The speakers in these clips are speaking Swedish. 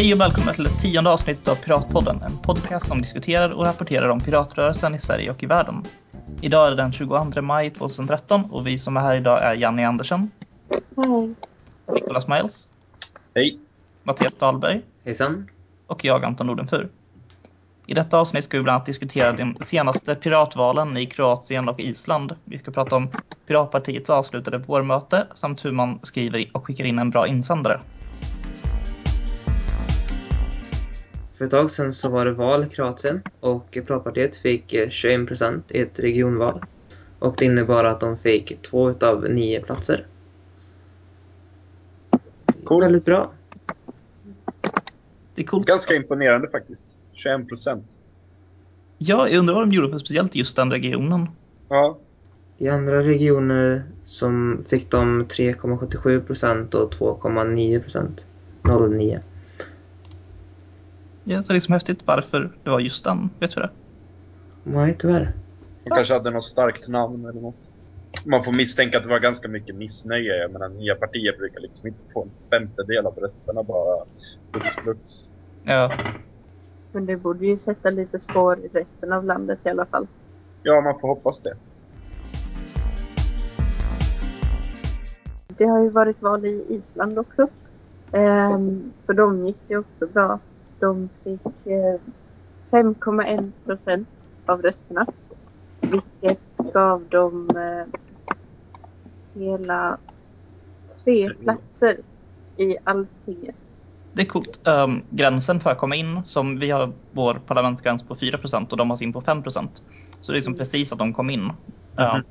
Hej och välkomna till det tionde avsnittet av Piratpodden, en podcast som diskuterar och rapporterar om piratrörelsen i Sverige och i världen. Idag är det den 22 maj 2013 och vi som är här idag är Janne Andersson. Hej. Nicolas Miles. Hej. Mattias Dahlberg. Hejsan. Och jag, Anton Nordenfur. I detta avsnitt ska vi bland annat diskutera den senaste piratvalen i Kroatien och Island. Vi ska prata om Piratpartiets avslutade vårmöte samt hur man skriver och skickar in en bra insändare. För ett tag sedan så var det val i Kroatien och Piratpartiet fick 21 procent i ett regionval. Och det innebar att de fick två utav nio platser. Coolt. Väldigt bra. Det är coolt. Ganska imponerande faktiskt. 21 procent. Ja, jag undrar vad de gjorde för speciellt just den regionen. Ja. I andra regioner som fick de 3,77 procent och 2,9 procent. 0,9. Ja, så det är liksom häftigt varför det var just den. Vet du det? Nej, tyvärr. De kanske hade något starkt namn eller något. Man får misstänka att det var ganska mycket missnöje. Jag menar, nya partier brukar liksom inte få en femtedel av rösterna bara. Pluts. Ja, Men det borde ju sätta lite spår i resten av landet i alla fall. Ja, man får hoppas det. Det har ju varit val i Island också. Ehm, för dem gick det också bra. De fick eh, 5,1 procent av rösterna. Vilket gav dem eh, hela tre platser i allstinget. det är coolt. Um, gränsen för att komma in, som vi har vår parlamentsgräns på 4% och de har sin på 5% Så det är liksom precis att de kom in. Um,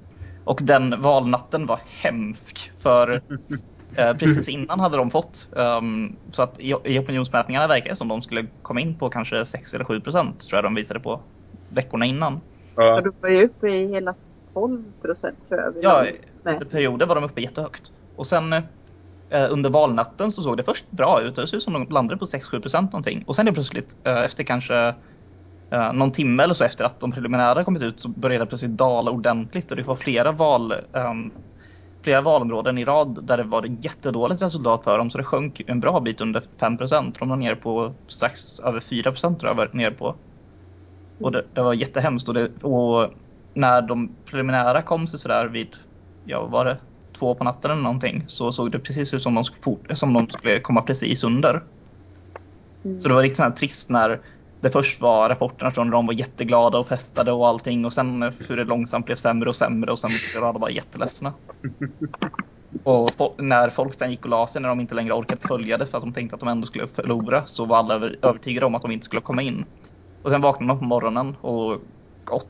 och den valnatten var hemsk för eh, precis innan hade de fått. Um, så att i, i opinionsmätningarna verkar det som de skulle komma in på kanske 6 eller 7 procent tror jag de visade på veckorna innan. Och Ja. de var ju uppe i hela 12 procent tror jag. Ja, under perioder var de uppe jättehögt. Och sen eh, under valnatten så såg det först bra ut. Det såg ut som de landade på 6-7 procent någonting. Och sen är plötsligt eh, efter kanske eh, någon timme eller så efter att de preliminära kommit ut så började det plötsligt dala ordentligt och det var flera val ehm, flera valområden i rad där det var ett jättedåligt resultat för dem så det sjönk en bra bit under 5 procent. De var nere på strax över 4 procent tror jag var nere på. Och det, det var jättehemskt och, det, och när de preliminära kom så sådär vid, ja var det, två på natten eller någonting så såg det precis ut som de, skulle som de skulle komma precis under. Mm. Så det var riktigt sån här trist när det först var rapporterna från de var jätteglada och festade och allting och sen hur det långsamt blev sämre och sämre och sen blev alla bara jätteledsna. Och när folk sen gick och la sig när de inte längre orkade följa det för att de tänkte att de ändå skulle förlora så var alla över, övertygade om att de inte skulle komma in. Och sen vaknade man på morgonen och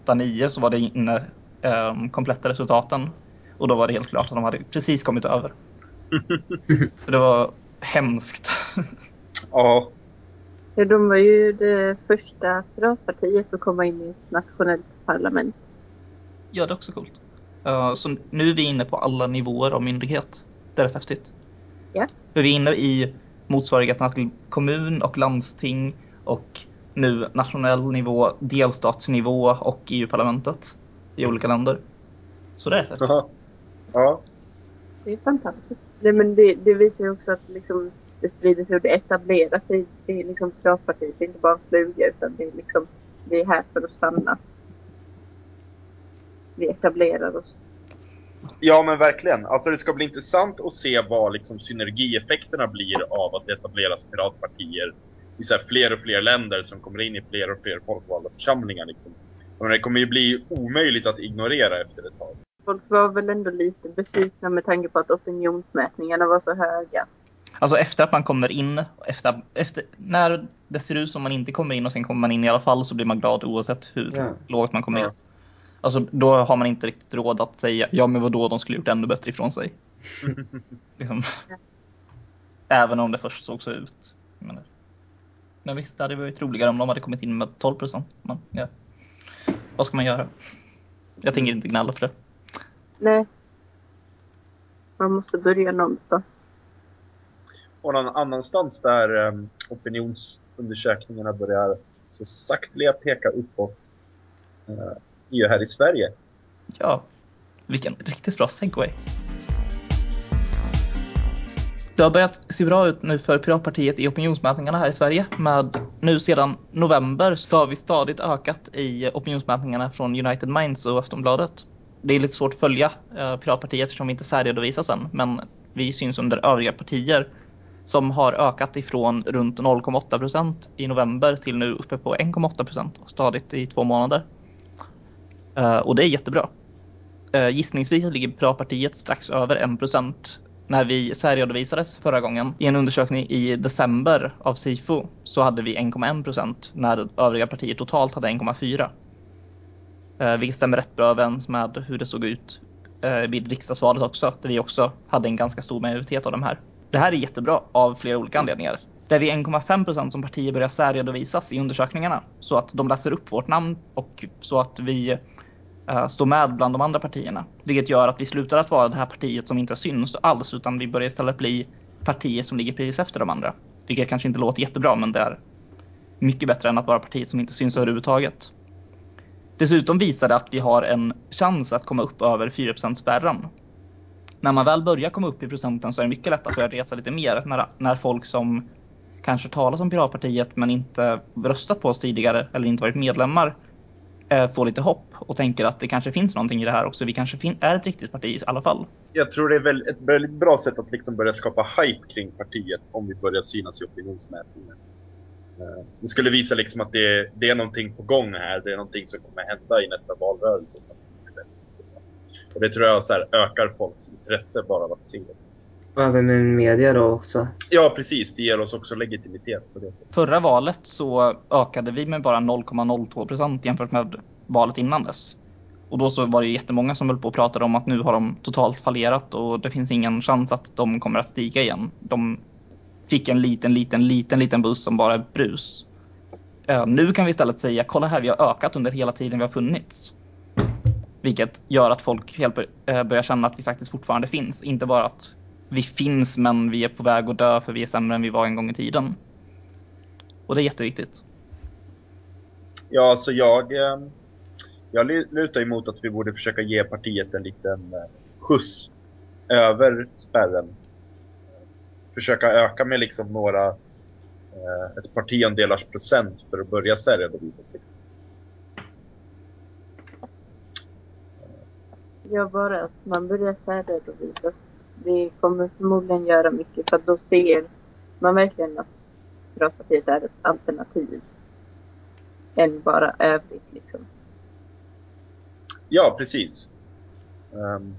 8-9 så var det inne um, kompletta resultaten. Och då var det helt klart att de hade precis kommit över. Så det var hemskt. Ja. Ja, de var ju det första piratpartiet att komma in i ett nationellt parlament. Ja, det är också coolt. Uh, så nu är vi inne på alla nivåer av myndighet. Det är rätt häftigt. Ja. För vi är inne i motsvarigheterna till kommun och landsting och nu nationell nivå, delstatsnivå och EU-parlamentet i olika länder. Så det är rätt häftigt. Ja. ja. Det är fantastiskt. Det, men det, det visar ju också att liksom, det sprider sig och det etablerar sig. Det är liksom piratpartiet, det är inte bara en fluga utan det är liksom, vi är här för att stanna. Vi etablerar oss. Ja men verkligen. Alltså det ska bli intressant att se vad liksom synergieffekterna blir av att det etableras piratpartier i så fler och fler länder som kommer in i fler och fler folkvalda församlingar. Liksom. Och det kommer ju bli omöjligt att ignorera efter ett tag. Folk var väl ändå lite besvikna med tanke på att opinionsmätningarna var så höga. Alltså efter att man kommer in, efter, efter, när det ser ut som man inte kommer in och sen kommer man in i alla fall så blir man glad oavsett hur Ja. lågt man kommer in. Ja. Alltså då har man inte riktigt råd att säga ja men vadå de skulle gjort ännu bättre ifrån sig. liksom. Även om det först såg så ut. Menar. Men visst, det hade varit roligare om de hade kommit in med 12 procent. Men ja. Vad ska man göra? Jag tänker inte gnälla för det. Nej. Man måste börja någonstans. Och någon annanstans där um, opinionsundersökningarna börjar så sakteliga peka uppåt uh, är ju här i Sverige. Ja, vilken riktigt bra segway. Det har börjat se bra ut nu för Piratpartiet i opinionsmätningarna här i Sverige. Med nu sedan november så har vi stadigt ökat i opinionsmätningarna från United Minds och Aftonbladet. Det är lite svårt att följa eh, Piratpartiet eftersom vi inte särredovisas än, men vi syns under övriga partier som har ökat ifrån runt 0,8 procent i november till nu uppe på 1,8 procent stadigt i två månader. Uh, och det är jättebra. Uh, gissningsvis ligger Piratpartiet strax över 1 procent. När vi särredovisades förra gången i en undersökning i december av Sifo så hade vi 1,1 procent när övriga partier totalt hade 1,4. Uh, eh, vilket stämmer rätt bra överens med hur det såg ut uh, vid riksdagsvalet också, där vi också hade en ganska stor majoritet av de här. Det här är jättebra av flera olika anledningar. Det är vi 1,5 procent som partier börjar särredovisas i undersökningarna så att de läser upp vårt namn och så att vi uh, står med bland de andra partierna. Vilket gör att vi slutar att vara det här partiet som inte syns alls utan vi börjar istället bli partier som ligger precis efter de andra. Vilket kanske inte låter jättebra men det är mycket bättre än att vara partiet som inte syns överhuvudtaget. Dessutom visar det att vi har en chans att komma upp över 4% spärren när man väl börjar komma upp i procenten så är det mycket lättare att börja resa lite mer när, när folk som kanske talar som Piratpartiet men inte röstat på oss tidigare eller inte varit medlemmar eh, får lite hopp och tänker att det kanske finns någonting i det här också. Vi kanske är ett riktigt parti i alla fall. Jag tror det är väl ett väldigt bra sätt att liksom börja skapa hype kring partiet om vi börjar synas i opinionsmätningar. Eh, det skulle visa liksom att det, det är någonting på gång här. Det är någonting som kommer hända i nästa valrörelse. Och det tror jag så här, ökar folks intresse bara av att se det. Och även med media då också. Ja, precis. Det ger oss också legitimitet på det sättet. Förra valet så ökade vi med bara 0,02 procent jämfört med valet innan dess. Och då så var det jättemånga som höll på och pratade om att nu har de totalt fallerat och det finns ingen chans att de kommer att stiga igen. De fick en liten, liten, liten, liten buss som bara är brus. Uh, nu kan vi istället säga, kolla här, vi har ökat under hela tiden vi har funnits. Vilket gör att folk helt eh, börjar känna att vi faktiskt fortfarande finns. Inte bara att vi finns men vi är på väg att dö för vi är sämre än vi var en gång i tiden. Och det är jätteviktigt. Ja, så jag, ehm, jag lutar emot att vi borde försöka ge partiet en liten eh, skjuts över spärren. Försöka öka med liksom några, eh, ett par tiondelars procent för att börja särredovisas. Liksom. Ja, bara att man börjar särredovisas. Det kommer förmodligen göra mycket för att då ser man verkligen att Piratpartiet är ett alternativ. Än bara övrigt liksom. Ja, precis. Um,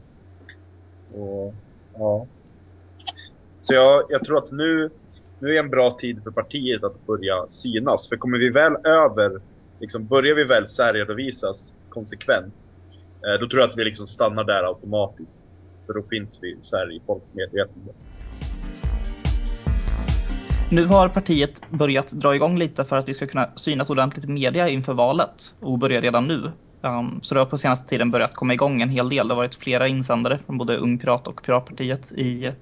och, ja. Så jag, jag tror att nu, nu är en bra tid för partiet att börja synas. För kommer vi väl över, liksom börjar vi väl särredovisas konsekvent Eh, då tror jag att vi liksom stannar där automatiskt. För då finns vi så här i folks medvetenhet. Nu har partiet börjat dra igång lite för att vi ska kunna synas ordentligt i media inför valet och börja redan nu. Um, så det har på senaste tiden börjat komma igång en hel del. Det har varit flera insändare från både Ung Pirat och Piratpartiet i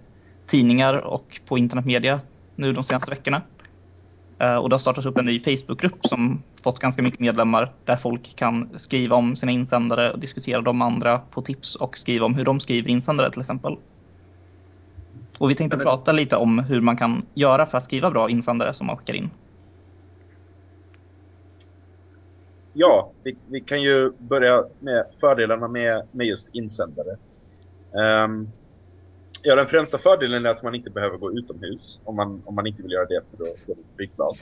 tidningar och på internetmedia nu de senaste veckorna. Uh, och det har startats upp en ny Facebookgrupp som fått ganska mycket medlemmar där folk kan skriva om sina insändare och diskutera de andra, få tips och skriva om hur de skriver insändare till exempel. Och vi tänkte Men... prata lite om hur man kan göra för att skriva bra insändare som man skickar in. Ja, vi, vi kan ju börja med fördelarna med, med just insändare. Um, ja, den främsta fördelen är att man inte behöver gå utomhus om man, om man inte vill göra det för att gå det flygblad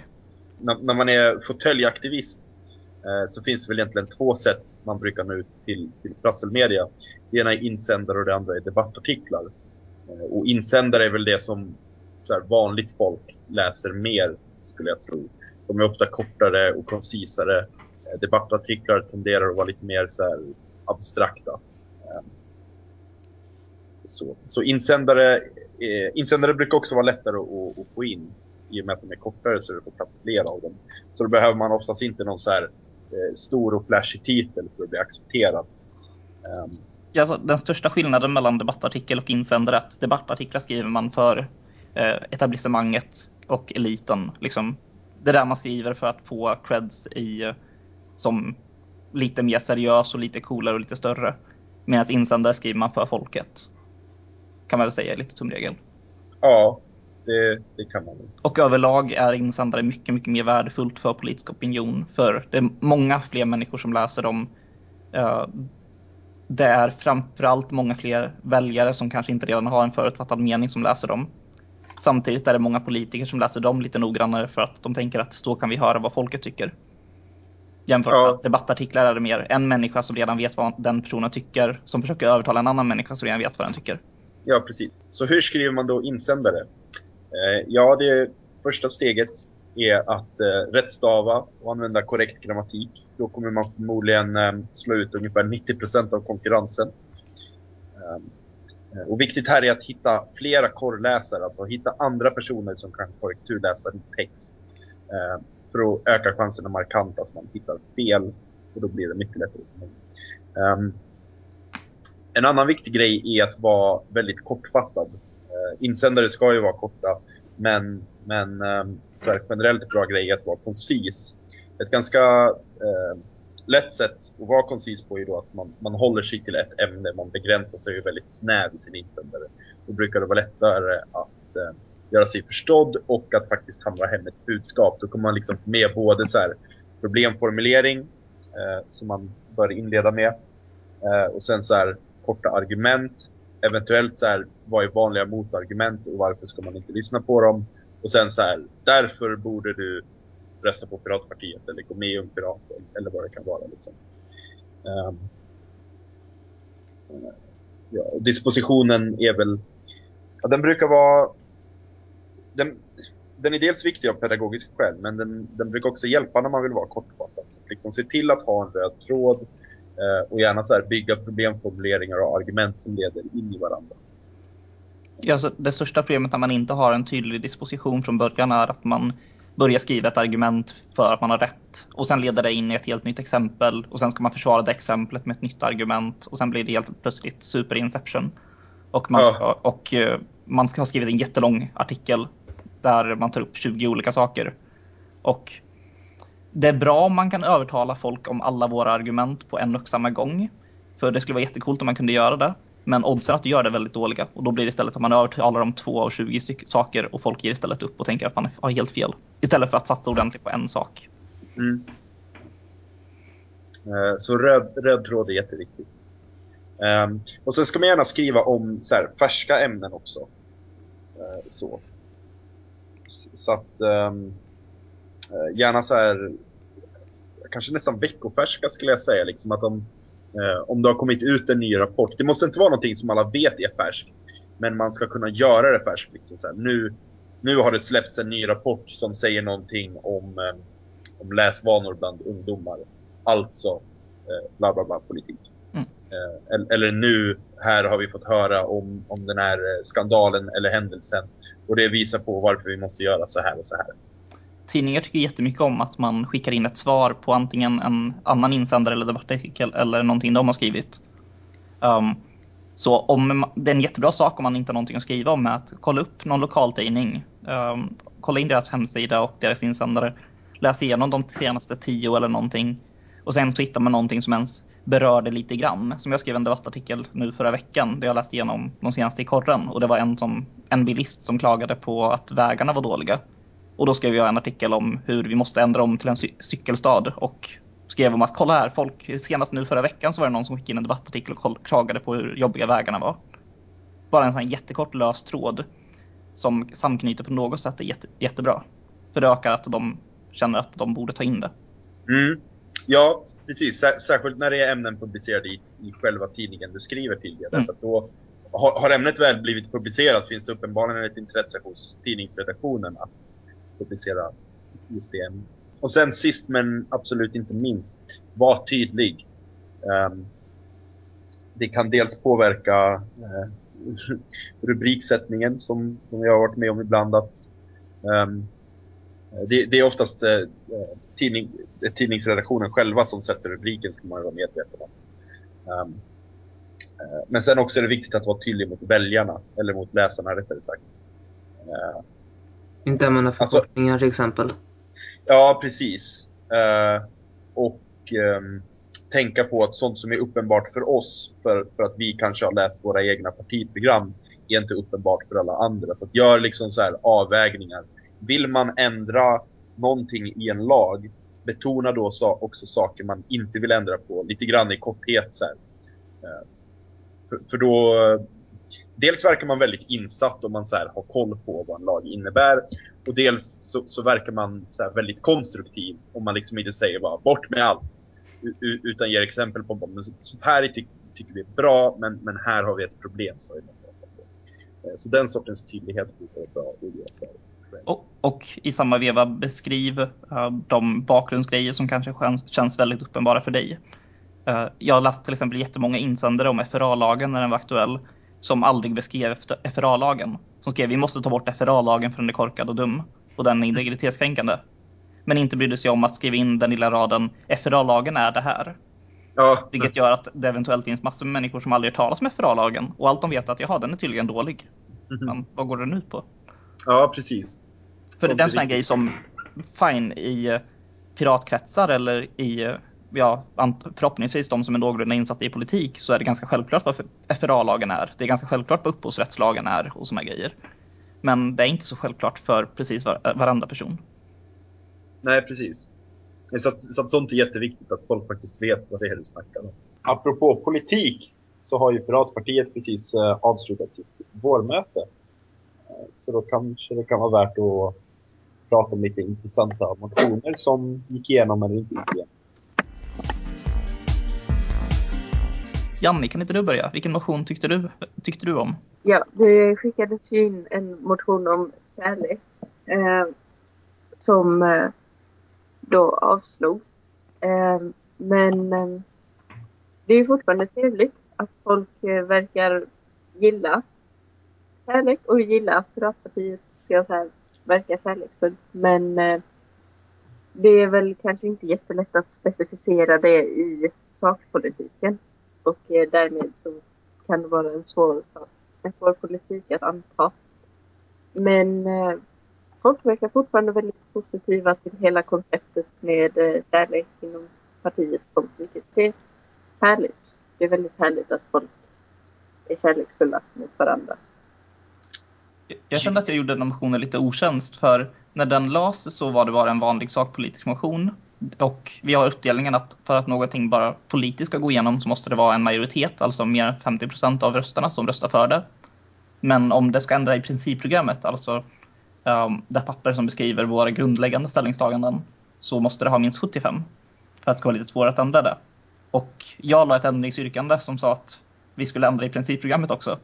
när, när man är fåtöljaktivist eh, så finns det väl egentligen två sätt man brukar nå ut till, till prasselmedia. Det ena är insändare och det andra är debattartiklar. Eh, och insändare är väl det som så här, vanligt folk läser mer, skulle jag tro. De är ofta kortare och koncisare. Eh, debattartiklar tenderar att vara lite mer så här, abstrakta. Så, så insändare, eh, insändare brukar också vara lättare att, att få in i och med att de är kortare så är det på plats flera av dem. Så då behöver man oftast inte någon så här eh, stor och flashig titel för att bli accepterad. Um. Ja, alltså, den största skillnaden mellan debattartikel och insändare är att debattartiklar skriver man för eh, etablissemanget och eliten. Liksom. Det är där man skriver för att få creds i som lite mer seriös och lite coolare och lite större. Medan insändare skriver man för folket. Kan man väl säga lite tumregel. Ja, det, det kan man. Och överlag är insändare mycket, mycket mer värdefullt för politisk opinion. För det är många fler människor som läser dem. Uh, det är framförallt många fler väljare som kanske inte redan har en förutfattad mening som läser dem. Samtidigt är det många politiker som läser dem lite noggrannare för att de tänker att då kan vi höra vad folket tycker. Jämfört med ja. debattartiklar är det mer en människa som redan vet vad den personen tycker som försöker övertala en annan människa som redan vet vad den tycker. Ja, precis. Så hur skriver man då insändare? Eh, ja, det första steget är att eh, rättstava och använda korrekt grammatik. Då kommer man förmodligen eh, slå ut ungefär 90% av konkurrensen. Eh, eh, och viktigt här är att hitta flera korrläsare, alltså hitta andra personer som kan korrekturläsa din text. Eh, för att öka chanserna markant att man hittar fel. Och då blir det mycket lättare. Um, en annan viktig grej är att vara väldigt kortfattad. Eh, insändare ska ju vara korta, men, men ehm, så här, generellt bra grej är att vara koncis. Ett ganska eh, lätt sätt att vara koncis på är då att man, man håller sig till ett ämne. Man begränsar sig väldigt snäv i sin insändare. Då brukar det vara lättare att eh, göra sig förstådd och att faktiskt hamra hem ett budskap. Då kommer man liksom med både så här problemformulering eh, som man bör inleda med eh, och sen så här korta argument. Eventuellt så här, vad är vanliga motargument och varför ska man inte lyssna på dem? Och sen så här, därför borde du rösta på Piratpartiet eller gå med i Ung Pirat eller vad det kan vara. Liksom. Um, ja, dispositionen är väl, ja, den brukar vara den, den är dels viktig av pedagogiska skäl, men den, den brukar också hjälpa när man vill vara kortfattad. Liksom se till att ha en röd tråd och gärna så här bygga problemformuleringar och argument som leder in i varandra. Ja, så det största problemet när man inte har en tydlig disposition från början är att man börjar skriva ett argument för att man har rätt och sen leder det in i ett helt nytt exempel och sen ska man försvara det exemplet med ett nytt argument och sen blir det helt plötsligt superinception. Och man ska, ja. och eh, man ska ha skrivit en jättelång artikel där man tar upp 20 olika saker. Och det är bra om man kan övertala folk om alla våra argument på en och samma gång. För det skulle vara jättekult om man kunde göra det. Men oddsen att du gör det är väldigt dåliga. Och då blir det istället att man övertalar om två av 20 saker och folk ger istället upp och tänker att man har helt fel. Istället för att satsa ordentligt på en sak. Mm. Eh, så röd, röd tråd är jätteviktigt. Ehm, och sen ska man gärna skriva om så här, färska ämnen också. Eh, så. Så att um, gärna så här kanske nästan veckofärska skulle jag säga. Liksom att om, uh, om det har kommit ut en ny rapport. Det måste inte vara någonting som alla vet är färskt. Men man ska kunna göra det färskt. Liksom, så här. Nu, nu har det släppts en ny rapport som säger någonting om, um, om läsvanor bland ungdomar. Alltså uh, bla bla bla politik. Mm. Eller nu, här har vi fått höra om, om den här skandalen eller händelsen. Och det visar på varför vi måste göra så här och så här. Tidningar tycker jättemycket om att man skickar in ett svar på antingen en annan insändare eller debattartikel eller någonting de har skrivit. Um, så om det är en jättebra sak om man inte har någonting att skriva om att kolla upp någon lokaltidning. Um, kolla in deras hemsida och deras insändare. Läs igenom de senaste tio eller någonting. Och sen så hittar man någonting som ens berör det lite grann. Som jag skrev en debattartikel nu förra veckan där jag läste igenom de senaste i korren och det var en, som, en bilist som klagade på att vägarna var dåliga. Och då skrev jag en artikel om hur vi måste ändra om till en cy cykelstad och skrev om att kolla här, folk, senast nu förra veckan så var det någon som skickade in en debattartikel och klagade på hur jobbiga vägarna var. Bara en sån jättekort lös tråd som samknyter på något sätt är jätte, jättebra. För det ökar att de känner att de borde ta in det. Mm. Ja, precis. Särskilt när det är ämnen publicerade i, i själva tidningen du skriver till. Det. Mm. Då har, har, ämnet väl blivit publicerat finns det uppenbarligen ett intresse hos tidningsredaktionen att publicera just det ämnet. Och sen sist men absolut inte minst, var tydlig. Um, det kan dels påverka uh, rubriksättningen som, som jag har varit med om ibland att um, det, det, är oftast eh, tidning, eh, tidningsredaktionen själva som sätter rubriken ska man vara medveten om. Um, uh, men sen också är det viktigt att vara tydlig mot väljarna, eller mot läsarna rättare sagt. Uh, inte använda förkortningar alltså, till exempel. Ja, precis. Uh, och um, tänka på att sånt som är uppenbart för oss, för, för att vi kanske har läst våra egna partiprogram, är inte uppenbart för alla andra. Så att gör liksom så här avvägningar. Vill man ändra någonting i en lag, betona då också saker man inte vill ändra på. Lite grann i korthet så. Eh, för, för då, dels verkar man väldigt insatt om man så här, har koll på vad en lag innebär. Och dels så, så verkar man så här, väldigt konstruktiv om man liksom inte säger bara bort med allt. Utan ger exempel på vad sånt här ty tycker vi är bra, men, men här har vi ett problem som vi måste på. Så den sortens tydlighet brukar vara bra i USA. Och, och, i samma veva beskriv uh, de bakgrundsgrejer som kanske känns, känns väldigt uppenbara för dig. Uh, jag har läst till exempel jättemånga insändare om FRA-lagen när den var aktuell som aldrig beskrev FRA-lagen. Som skrev vi måste ta bort FRA-lagen för den är korkad och dum och den är integritetskränkande. Men inte brydde sig om att skriva in den lilla raden FRA-lagen är det här. Ja. Vilket gör att det eventuellt finns massor med människor som aldrig hört talas om FRA-lagen och allt de vet är att jaha, den är tydligen dålig. Mm -hmm. Men vad går den ut på? Ja, precis. För det är en sån här grej som fine i eh, piratkretsar eller i eh, ja, förhoppningsvis de som är någorlunda insatta i politik så är det ganska självklart vad FRA-lagen är. Det är ganska självklart vad upphovsrättslagen är och såna grejer. Men det är inte så självklart för precis var, varenda person. Nej, precis. Så, att, så att sånt är jätteviktigt att folk faktiskt vet vad det är du snackar om. Apropå politik så har ju Piratpartiet precis uh, avslutat sitt vårmöte. Uh, så då kanske det kan vara värt att prata om lite intressanta motioner som gick igenom eller inte gick igenom. Janni, kan inte du börja? Vilken motion tyckte du, tyckte du om? Ja, det skickades ju in en motion om kärlek eh, som eh, då avslogs. Eh, men eh, det är fortfarande trevligt att folk eh, verkar gilla kärlek och gilla att Piratpartiet, ska jag verkar kärleksfullt. Men eh, det är väl kanske inte jättelätt att specificera det i sakpolitiken. Och eh, därmed så kan det vara en svår, en svår politik att anta. Men eh, folk verkar fortfarande väldigt positiva till hela konceptet med eh, kärlek inom partiet, vilket är härligt. Det är väldigt härligt att folk är kärleksfulla mot varandra. Jag kände att jag gjorde den motionen lite otjänst för när den lades så var det bara en vanlig sakpolitisk motion och vi har uppdelningen att för att någonting bara politiskt ska gå igenom så måste det vara en majoritet, alltså mer än 50 procent av rösterna som röstar för det. Men om det ska ändra i principprogrammet, alltså um, det papper som beskriver våra grundläggande ställningstaganden, så måste det ha minst 75 för att det ska vara lite svårare att ändra det. Och jag la ett ändringsyrkande som sa att vi skulle ändra i principprogrammet också.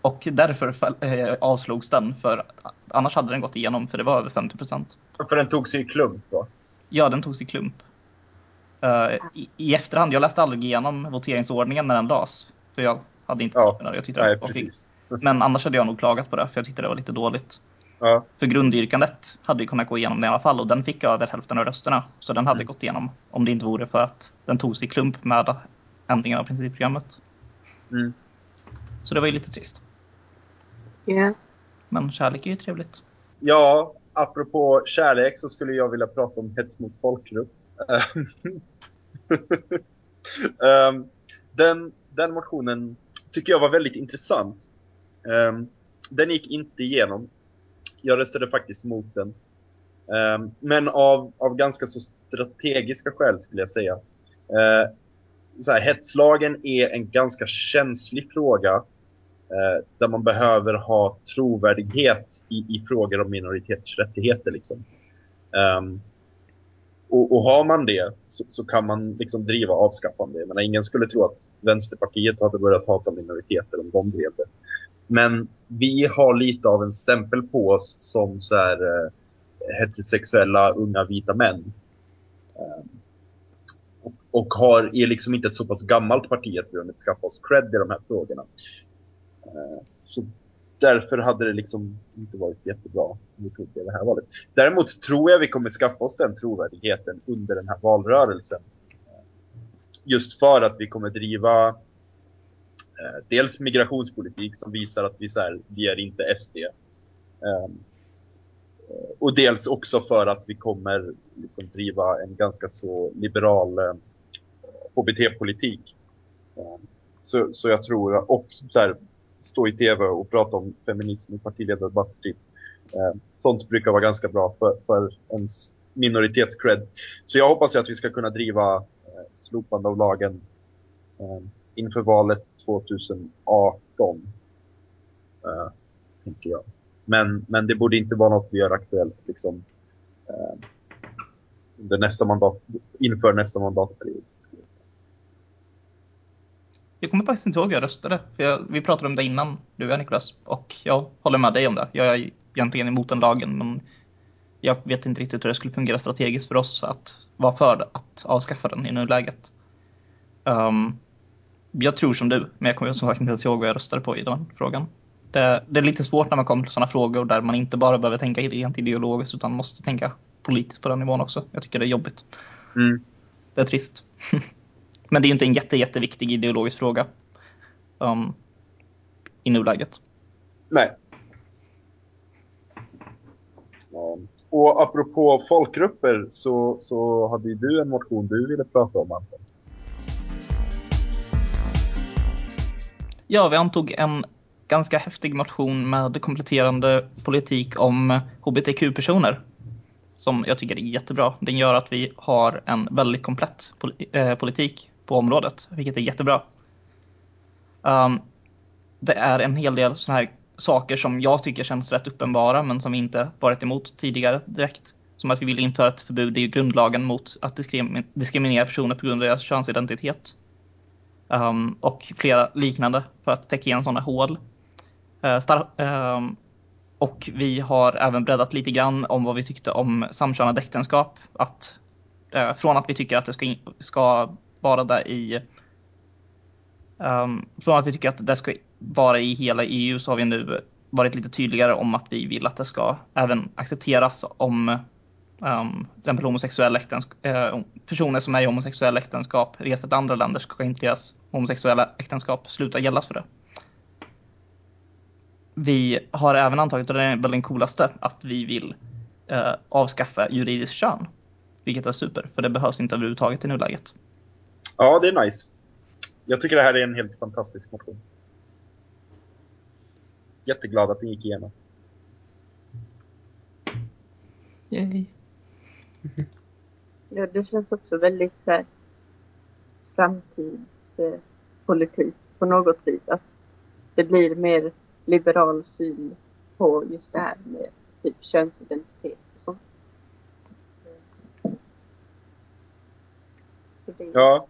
Och därför eh, avslogs den, för annars hade den gått igenom, för det var över 50 procent. För den tog sig i klump då? Ja, den togs i klump. Uh, i, i, efterhand, jag läste aldrig igenom voteringsordningen när den lades. För jag hade inte ja, jag tyckte nej, precis. Men annars hade jag nog klagat på det, för jag tyckte det var lite dåligt. Ja. För grundyrkandet hade ju kunnat gå igenom det i alla fall och den fick över hälften av rösterna. Så den hade mm. gått igenom om det inte vore för att den togs i klump med ändringen av principprogrammet. Mm. Så det var ju lite trist. Ja. Yeah. Men kärlek är ju trevligt. Ja, apropå kärlek så skulle jag vilja prata om hets mot folkgrupp. um, den, den motionen tycker jag var väldigt intressant. Um, den gick inte igenom. Jag röstade faktiskt mot den. Um, men av, av ganska så strategiska skäl skulle jag säga. Uh, så här, hetslagen är en ganska känslig fråga Eh, där man behöver ha trovärdighet i, i frågor om minoritetsrättigheter. Liksom. Um, och, och, har man det så, så, kan man liksom driva avskaffande. Men ingen skulle tro att Vänsterpartiet hade börjat hata minoriteter om de drev det. Men vi har lite av en stämpel på oss som så här, eh, heterosexuella unga vita män. Um, och, och har, är liksom inte ett så pass gammalt parti att vi har skaffa oss cred i de här frågorna. Eh, så därför hade det liksom inte varit jättebra om vi tog det, det här valet. Däremot tror jag vi kommer skaffa oss den trovärdigheten under den här valrörelsen. Eh, just för att vi kommer driva eh, dels migrationspolitik som visar att vi, så här, vi är inte SD. Ehm, och dels också för att vi kommer liksom driva en ganska så liberal eh, HBT-politik. Ehm, så, så jag tror, och så här, stå i tv och prata om feminism i partiledardebatter. Typ. Eh, sånt brukar vara ganska bra för, för ens minoritetscred. Så jag hoppas ju att vi ska kunna driva eh, slopande av lagen eh, inför valet 2018. Eh, tänker jag. Men, men det borde inte vara något vi gör aktuellt liksom, eh, under nästa mandat, inför nästa mandatperiod. Jag kommer faktiskt inte ihåg hur jag röstade. För jag, vi pratade om det innan, du och jag Niklas. Och jag håller med dig om det. Jag är egentligen emot den lagen, men jag vet inte riktigt hur det skulle fungera strategiskt för oss att vara för att avskaffa den i nuläget. Um, jag tror som du, men jag kommer som sagt inte ens ihåg vad jag röstade på i den frågan. Det, det är lite svårt när man kommer till sådana frågor där man inte bara behöver tänka rent ideologiskt utan måste tänka politiskt på den nivån också. Jag tycker det är jobbigt. Mm. Det är trist. men det är ju inte en jätte, jätteviktig ideologisk fråga um, i nuläget. Nej. Och apropå folkgrupper så, så hade ju du en motion du ville prata om Anton. Ja, vi antog en ganska häftig motion med kompletterande politik om hbtq-personer. Som jag tycker är jättebra. Den gör att vi har en väldigt komplett eh, politik på området, vilket är jättebra. Um, det är en hel del sådana här saker som jag tycker känns rätt uppenbara, men som vi inte varit emot tidigare direkt. Som att vi vill införa ett förbud i grundlagen mot att diskrim- diskriminera personer på grund av deras könsidentitet. Um, och flera liknande för att täcka igen sådana hål. Uh, um, och vi har även breddat lite grann om vad vi tyckte om samkönade äktenskap. Att, uh, från att vi tycker att det ska, ska bara där i um, från att vi tycker att det ska vara i hela EU så har vi nu varit lite tydligare om att vi vill att det ska även accepteras om um, till exempel homosexuella äktenskap, eh, personer som är i homosexuella äktenskap reser till andra länder ska inte deras homosexuella äktenskap sluta gällas för det. Vi har även antagit, och det är väl den coolaste, att vi vill eh, avskaffa juridiskt kön. Vilket är super, för det behövs inte överhuvudtaget i nuläget. Ja, det är nice. Jag tycker det här är en helt fantastisk motion. Jätteglad att den gick igenom. Yay. Ja, det känns också väldigt så här, framtidspolitik på något vis. Att det blir mer liberal syn på just det här med typ könsidentitet och sånt. Så det är Ja,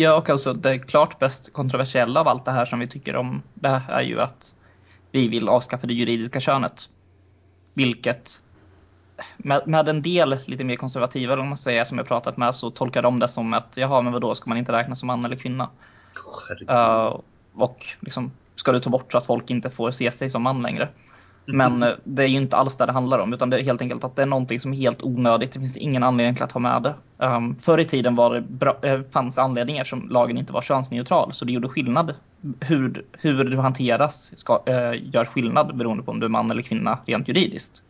Ja, och alltså det klart bäst kontroversiella av allt det här som vi tycker om det här är ju att vi vill avskaffa det juridiska könet. Vilket med, med en del lite mer konservativa, om man säger, som jag pratat med, så tolkar de det som att jaha, men vadå, ska man inte räknas som man eller kvinna? herregud. Uh, och liksom, ska du ta bort så att folk inte får se sig som man längre? Men eh, det är ju inte alls det det handlar om, utan det är helt enkelt att det är någonting som är helt onödigt. Det finns ingen anledning att ha med det. Um, förr i tiden var det bra, eh, fanns anledningar som lagen inte var könsneutral, så det gjorde skillnad. Hur, hur du hanteras ska, eh, gör skillnad beroende på om du är man eller kvinna rent juridiskt.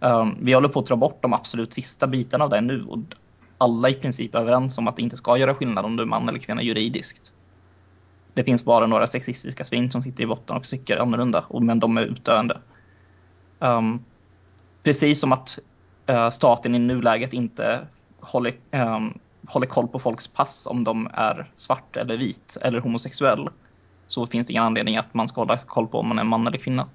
Um, vi håller på att dra bort de absolut sista bitarna av det nu och alla i princip är överens om att det inte ska göra skillnad om du är man eller kvinna juridiskt. Det finns bara några sexistiska svin som sitter i botten och tycker annorlunda, och- men de är utdöende. Um, precis som att eh, staten i nuläget inte håller, ehm, håller koll på folks pass om de är svart eller vit eller homosexuell. Så finns det ingen anledning att man ska hålla koll på om man är man eller kvinna.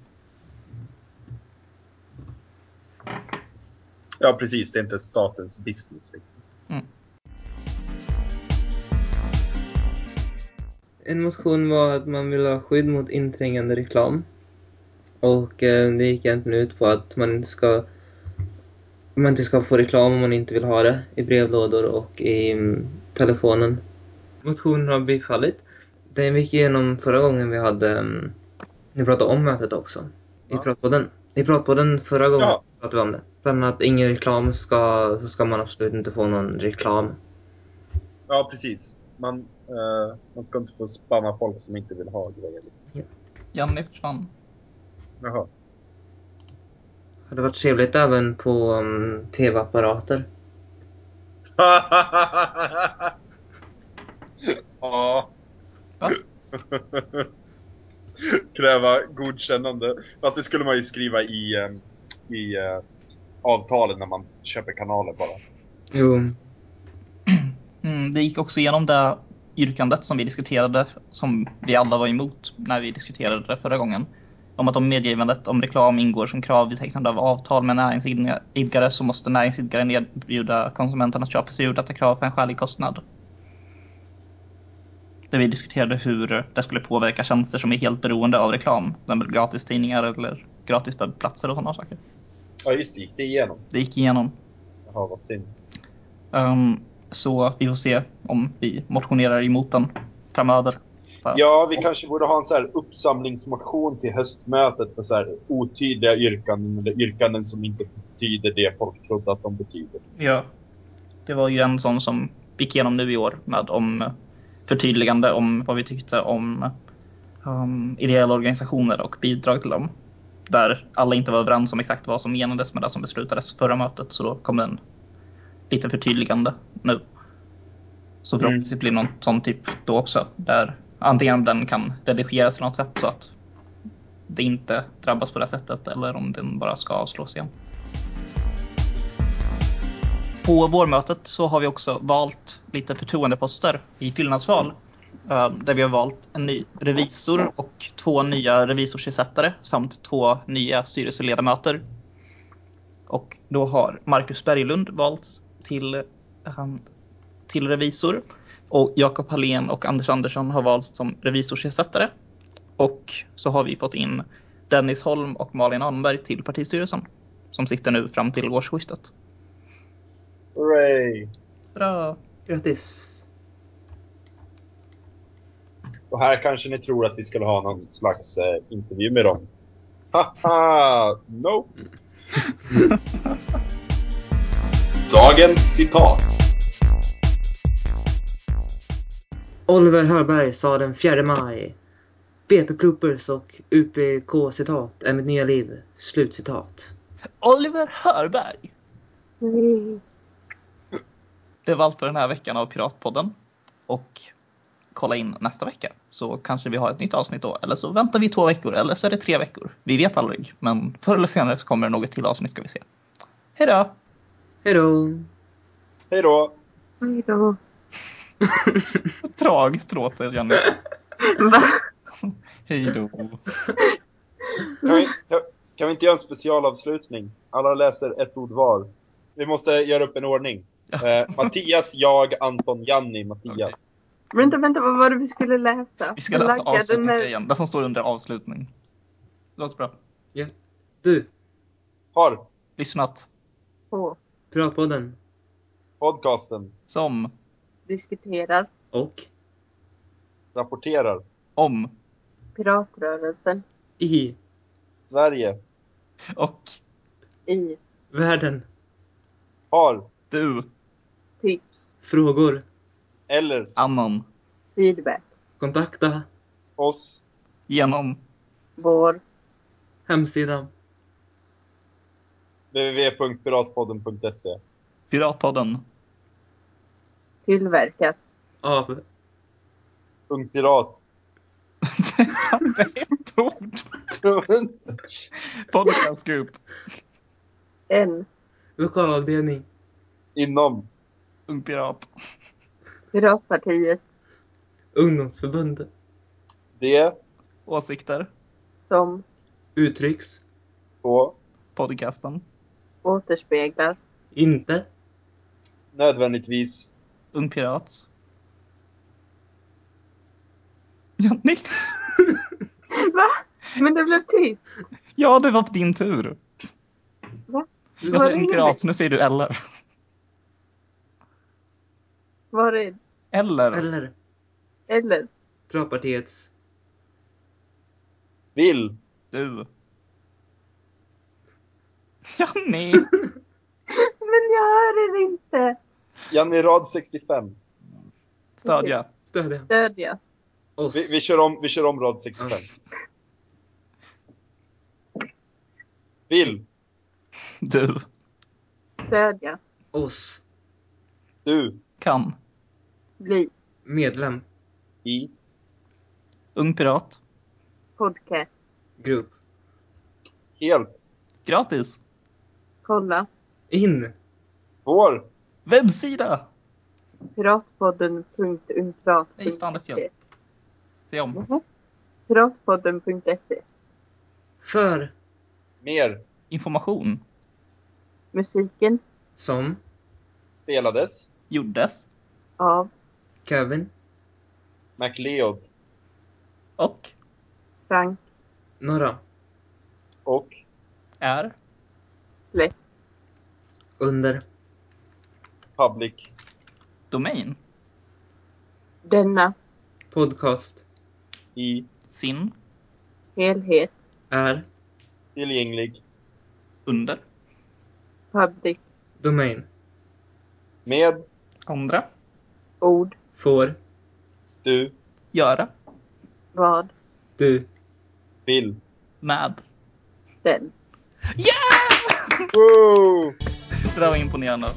Ja, precis. Det är inte statens business. Liksom. En motion var att man ville ha skydd mot inträngande reklam. Och eh, det gick egentligen ut på att man inte ska man inte ska få reklam om man inte vill ha det i brevlådor och i mm, telefonen. Motionen har bifallit. Den gick igenom förra gången vi hade... mm, Ni pratade om mötet också. I Ja. pratpodden. I pratpodden förra gången Ja. pratade vi om det. Bland annat ingen reklam ska... Så ska man absolut inte få någon reklam. Ja, precis. Man, man ska inte få spamma folk som inte vill ha grejer. Liksom. Janne försvann. Jaha. Det hade varit trevligt även på mm, tv-apparater. Ja. Va? Kräva godkännande. Fast det skulle man ju skriva i, eh, i eh, avtalet när man köper kanaler bara. Jo. Mm, det gick också igenom det yrkandet som vi diskuterade, som vi alla var emot när vi diskuterade det förra gången. Om att om medgivandet om reklam ingår som krav vid tecknande av avtal med näringsidkare så måste näringsidkaren erbjuda konsumenten att köpa sig ur detta krav för en skälig kostnad. Där vi diskuterade hur det skulle påverka tjänster som är helt beroende av reklam, till exempel gratis tidningar eller gratis webbplatser och sådana saker. Ja just det, gick det igenom? Det gick igenom. Jaha, vad synd. Um, så vi får se om vi motionerar emot den framöver. Ja, vi kanske borde ha en så här uppsamlingsmotion till höstmötet med så här otydliga yrkanden eller yrkanden som inte betyder det folk trodde att de betyder. Ja. Det var ju en sån som gick igenom nu i år med om förtydligande om vad vi tyckte om um, ideella organisationer och bidrag till dem. Där alla inte var överens om exakt vad som menades med det som beslutades förra mötet så då kom det en lite förtydligande nu. Så förhoppningsvis blir det någon sån typ då också där antingen den kan redigeras på något sätt så att det inte drabbas på det sättet eller om den bara ska avslås igen. På vårmötet så har vi också valt lite förtroendeposter i fyllnadsval. eh, Där vi har valt en ny revisor och två nya revisorsersättare samt två nya styrelseledamöter. Och då har Marcus Berglund valts till, eh, till revisor och Jakob Hallén och Anders Andersson har valts som revisorsersättare. Och så har vi fått in Dennis Holm och Malin Anberg till partistyrelsen som sitter nu fram till årsskiftet. Hooray! Bra! Grattis. Och här kanske ni tror att vi skulle ha någon slags eh, intervju med dem. Haha! Nope! Dagens citat. Oliver Hörberg sa den 4 maj. BP Bloopers och UPK-citat är mitt nya liv. Slutcitat. Oliver Hörberg! Mm. Det var allt för den här veckan av Piratpodden. Och kolla in nästa vecka så kanske vi har ett nytt avsnitt då. Eller så väntar vi två veckor eller så är det tre veckor. Vi vet aldrig, men förr eller senare så kommer det något till avsnitt ska vi se. Hej då! Hejdå! Hej då! Hej då. Tragiskt låter Jenny. Va? Hej då! Kan vi, kan, kan vi inte göra en specialavslutning? Alla läser ett ord var. Vi måste göra upp en ordning. Eh, Mattias, jag, Anton, Janni, Mattias. Vänta, vänta, vad var det vi skulle läsa? Vi ska läsa avslutningsgrejen. Det som står under avslutning. Låter bra. Du, Har Lyssnat på Piratpodden. podcasten, som. Diskuterar. Och? Rapporterar, om. Piratrörelsen. I. Sverige, och. I. Världen. har, du. Tips, Frågor. eller, annan. Feedback, Kontakta. Oss, genom. Vår. Hemsidan. www.piratpodden.se. Piratpodden. tillverkas Av Ung Pirat. det är ett ord. Podcast group. en lokalavdelning. Inom Ung pirat. Piratpartiet Ungdomsförbundet. det Åsikter. som Uttrycks. på Podcasten. Återspeglar Inte. nödvändigtvis Ung pirat. Janni. Va? Men det blev tyst. Ja, det var på din tur. Va? Jag sa ung pirat, så nu säger du eller. Var det Eller. Eller eller? Piratpartiets. vill Du. Janni. Men jag hör er inte. Janni Rad 65. Stödja. Stödja Stödja. oss. Vi, vi, kör om, vi kör om rad 65. Vill Du. Stödja. Oss. du Kan. Bli. Medlem. I. Ung Pirat. Podcast. Grupp. Helt. Gratis. Kolla. In. Vår. Webbsida. Piratpodden.umprat.se Nej, fan det är fel. Se om. Mhm. Piratpodden.se För. Mer. Information. Musiken Som. Spelades. Gjordes. av Kevin. MacLeod. Och Frank Norra. Och. är Slätt Under. Public. domain. denna Podcast. I. Sin. helhet Är. Tillgänglig. Under. public Domain. Med. Andra. ord Får. Du. Göra. vad Du. Vill. Med. den Yeah! Woo! Det där var imponerande.